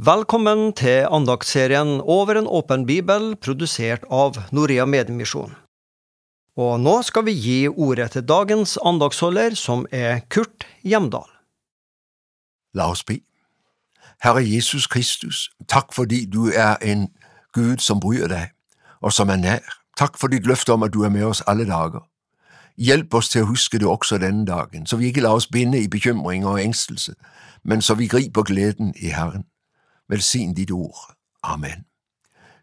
Velkommen til andaktsserien Over en åpen bibel, produsert av Norea Mediemisjon. Og nå skal vi gi ordet til dagens andagsholder, som er Kurt Hjemdal. La oss be. Herre Jesus Kristus, takk fordi du er en Gud som bryr deg, og som er nær. Takk for ditt løfte om at du er med oss alle dager. Hjelp oss til å huske det også denne dagen, så vi ikke lar oss binde i bekymring og engstelse, men så vi griper gleden i Herren. Velsign dit ord. Amen.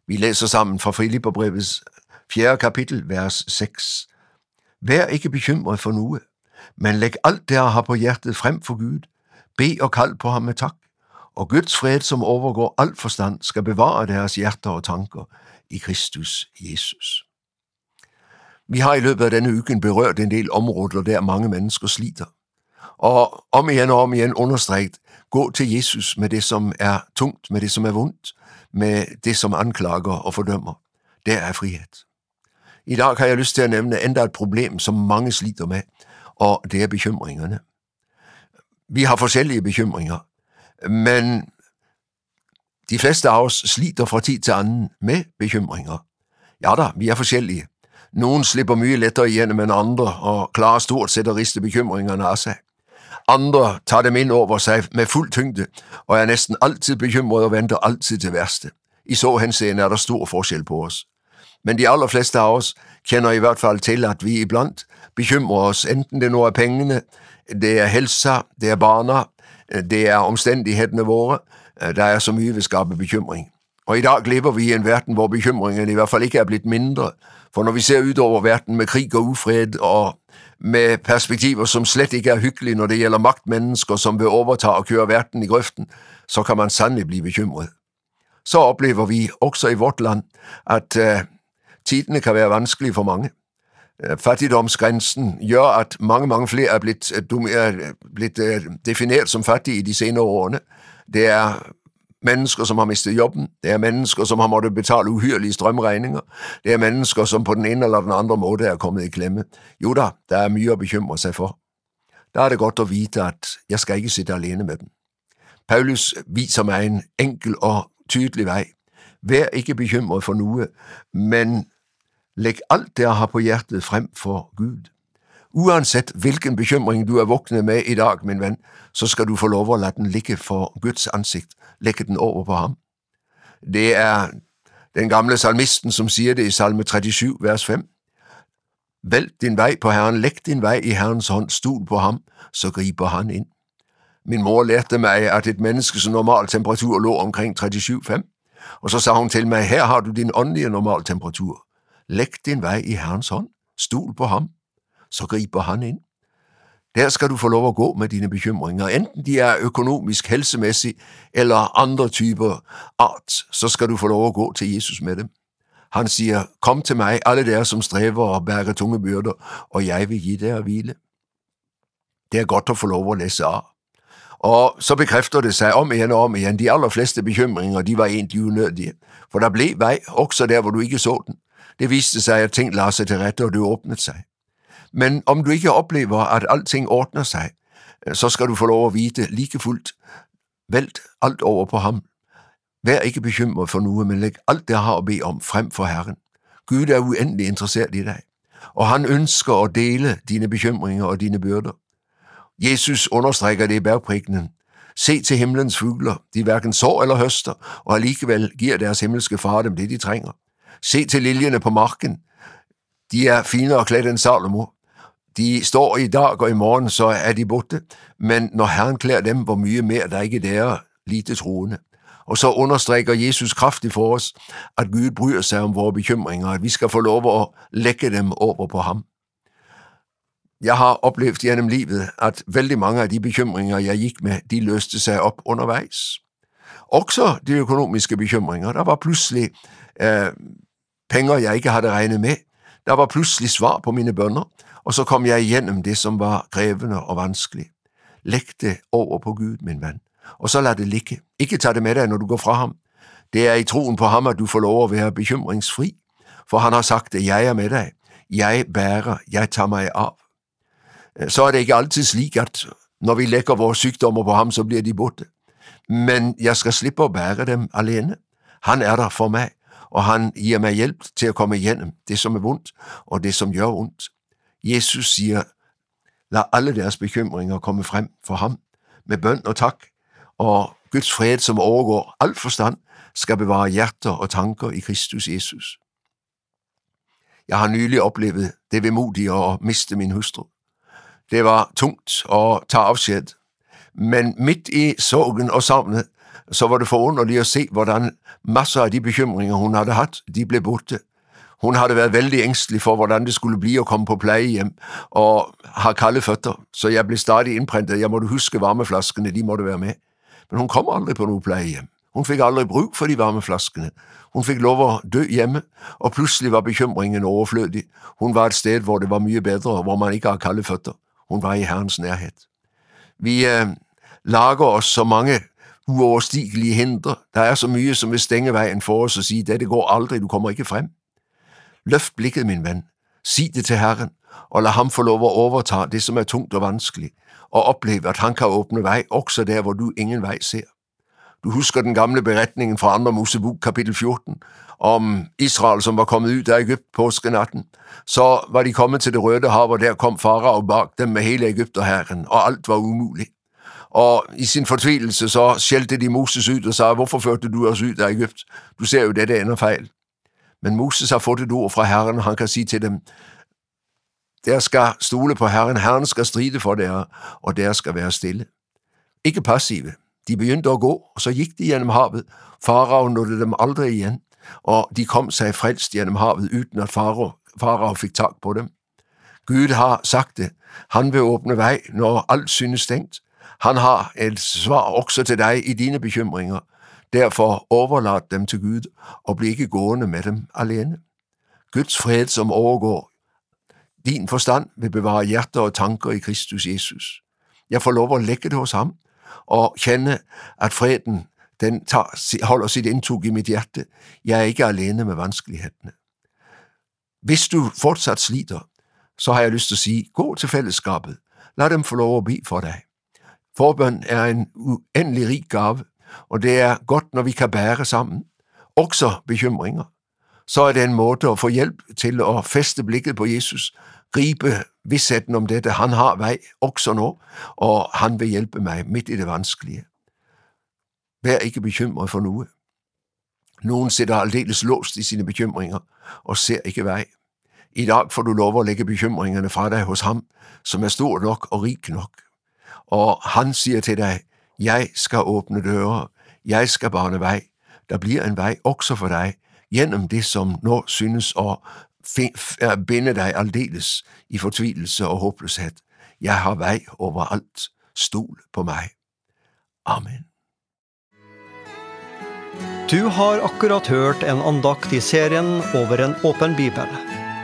Vi læser sammen fra Filipperbrevets 4. kapitel, vers 6. Vær ikke bekymret for noe, men legg alt dere har på hjertet frem for Gud. Be og kald på ham med takk, og Guds fred som overgår all forstand, skal bevare deres hjerter og tanker i Kristus Jesus. Vi har i løpet av denne uken berørt en del områder der mange mennesker sliter, og om igen og om igen understreket Gå til Jesus med det som er tungt, med det som er vondt, med det som anklager og fordømmer. Der er frihet. I dag har jeg lyst til at nævne endda et problem som mange sliter med, og det er bekymringerne. Vi har forskjellige bekymringer, men de fleste af os sliter fra tid til anden med bekymringer. Ja da, vi er forskjellige. Nogen slipper mye lettere igennem end andre og klarer stort sett at riste bekymringerne av sig. Andre tager dem ind over sig med full tyngde og er næsten alltid bekymret og venter alltid til værste. I så henseende er det stor forskel på oss. Men de allerfleste af os kender i hvert fall til at vi iblandt bekymrer oss, enten det nu er pengene, det er helsa, det er barna, det er omstændighederne våre. der er så mye vi skaper bekymring. Og i dag lever vi i en verden hvor bekymringen i hvert fall ikke er blevet mindre, for når vi ser utover verden med krig og ufred og med perspektiver som slet ikke er hyggelige når det gælder magtmennesker, som vil overtage og køre verden i grøften, så kan man sandelig bli bekymret. Så oplever vi også i vårt land at øh, tidene kan være vanskelige for mange. Øh, fattigdomsgrænsen gør, at mange, mange flere er blevet, uh, er øh, blitt defineret som fattige i de senere årene. Det er mennesker som har mistet jobben, det er mennesker som har måttet betale uhyrelige strømregninger, det er mennesker som på den ene eller den andre måte er kommet i klemme. Jo da, der er mye at bekymre sig for. Der er det godt at vite at jeg skal ikke sidde alene med dem. Paulus viser mig en enkel og tydelig vej. Vær ikke bekymret for noget, men læg alt dere har på hjertet frem for Gud uanset hvilken bekymring du er vågnet med i dag, min ven, så skal du få lov at lade den ligge for Guds ansigt, lægge den over på ham. Det er den gamle salmisten som sier det i Salme 37, vers 5. Vælg din vej på Herren, læg din vej i Herrens hånd, stol på ham, så griper han ind. Min mor lærte mig, at et menneskes normaltemperatur lå omkring 37,5, og så sa hun til mig, her har du din åndelige normaltemperatur. Læg din vej i Herrens hånd, stol på ham, så griber han ind. Der skal du få lov at gå med dine bekymringer, enten de er økonomisk, helsemæssig eller andre typer art, så skal du få lov at gå til Jesus med dem. Han siger, Kom til mig, alle der, som strever og bærer tunge byrder, og jeg vil give dig at hvile. Det er godt at få lov at læse af. Og så bekræfter det sig om igen og om igen. de allerfleste bekymringer de var egentlig unødige, for der blev vej, også der hvor du ikke så den. Det viste sig, at ting lader sig til rette, og det åbnede sig. Men om du ikke oplever, at alting ordner sig, øh, så skal du få lov at vide lige fuldt. velt alt over på ham. Vær ikke bekymret for noget, men læg alt det har at be om, frem for Herren. Gud er uendelig interesseret i dig, og han ønsker at dele dine bekymringer og dine byrder. Jesus understreger det i bergprekenen. Se til himlens fugler, de hverken sår eller høster, og alligevel giver deres himmelske far dem det de trænger. Se til liljerne på marken, de er finere klædt end Salomo, de står i dag, og i morgen så er de borte, men når Herren klæder dem, hvor mye mer der ikke er lite troende. Og så understreker Jesus kraftigt for oss at Gud bryr sig om vores bekymringer, at vi skal få lov at lægge dem over på ham. Jeg har oplevet gennem livet at vældig mange av de bekymringer jeg gik med, de løste sig op undervejs. Også de økonomiske bekymringer. Det var pludselig eh, penge, jeg ikke havde regnet med. Der var pludselig svar på mine bønder og så kom jeg igennem det som var krævende og vanskeligt. Læg det over på Gud, min mand. og så lad det ligge. Ikke ta det med dig, når du går fra ham. Det er i troen på ham at du får lov at være bekymringsfri, for han har sagt det, jeg er med dig. jeg bærer, jeg tar mig av. Så er det ikke alltid slik at når vi lægger vores sygdommer på ham, så blir de borte. men jeg skal slippe at bære dem alene. Han er der for mig, og han giver mig hjælp til at komme igennem det som er vondt, og det som gør ondt. Jesus siger, lad alle deres bekymringer komme frem for ham, med bøn og tak, og Guds fred som overgår all forstand, skal bevare hjerter og tanker i Kristus Jesus. Jeg har nylig oplevet det vemodige at miste min hustru. Det var tungt at ta afsked, men midt i sorgen og savnet så var det forunderligt at se hvordan masser av de bekymringer hun havde haft, de blev borte. Hun havde været vældig ængstelig for hvordan det skulle bli at komme på plejehjem, og har kalde føtter, så jeg blev stadig indprintet. jeg måtte huske varmeflaskene, de måtte være med. Men hun kom aldrig på nogen plejehjem. Hun fik aldrig bruk for de varme flaskene. Hun fik lov at dø hjemme, og pludselig var bekymringen overflødig. Hun var et sted hvor det var mye bedre, hvor man ikke har kalde føtter. Hun var i Herrens nærhed. Vi øh, lager oss så mange uoverstigelige hindre. Der er så mye som vil stænge vejen for os og si det går aldrig, du kommer ikke frem. Løft blikket, min ven. Sig det til Herren, og lad ham få lov at overtage det som er tungt og vanskeligt, og opleve, at han kan åbne vej, også der hvor du ingen vej ser. Du husker den gamle beretningen fra andre Mosebok kapitel 14 om Israel som var kommet ut av Egypt påskenatten. Så var de kommet til Det røde hav, og der kom farao bag dem med hele egypterhæren, og alt var umuligt. Og i sin fortvivlelse så skældte de Moses ut og sa, hvorfor førte du oss ut af Ægypt? Du ser jo det ender fejl. Men Moses har fått et ord fra Herren, og han kan sige til dem, der skal stole på Herren, Herren skal stride for dere, og der skal være stille. Ikke passive. De begyndte at gå, og så gik de gennem havet. Farao nådde dem aldrig igen, og de kom sig frelst gennem havet uden at farao, farao fikk tak på dem. Gud har sagt det, han vil åbne vej, når alt synes stængt. Han har et svar også til dig i dine bekymringer. Derfor overlad dem til Gud, og bli ikke gående med dem alene. Guds fred som overgår din forstand, vil bevare hjerter og tanker i Kristus Jesus. Jeg får lov at lægge det hos ham, og kende, at freden den tar, holder sit inntog i mit hjerte. Jeg er ikke alene med vanskelighederne. Hvis du fortsatt slider, så har jeg lyst til at sige, gå til fællesskabet. Lad dem få lov at be for dig. Forbøn er en uendelig rik gave, og det er godt når vi kan bære sammen, også bekymringer. Så er det en måde at få hjælp til at feste blikket på Jesus, gripe vissheten om dette. Han har vej, også nå, og han vil hjælpe mig midt i det vanskelige. Vær ikke bekymret for noget. Nogen sitter aldeles låst i sine bekymringer og ser ikke vej. I dag får du lov at lægge bekymringerne fra dig hos ham som er stor nok og rik nok og han siger til dig, jeg skal åbne døre. jeg skal bane vej. Der blir en vej også for dig, gennem det som nå synes at binde dig aldeles i fortvilelse og håbløshed. Jeg har vej overalt, stol på mig. Amen. Du har akkurat hørt en andakt i serien Over en åpen bibel.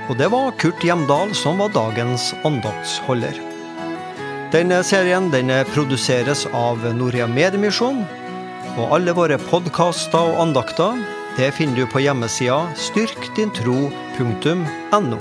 Og det var Kurt Hjemdal som var dagens andaktsholder. Denne serien den produseres av Norea Mediemisjon. Og alle våre podkaster og andakter det finner du på hjemmesida styrkdintro.no.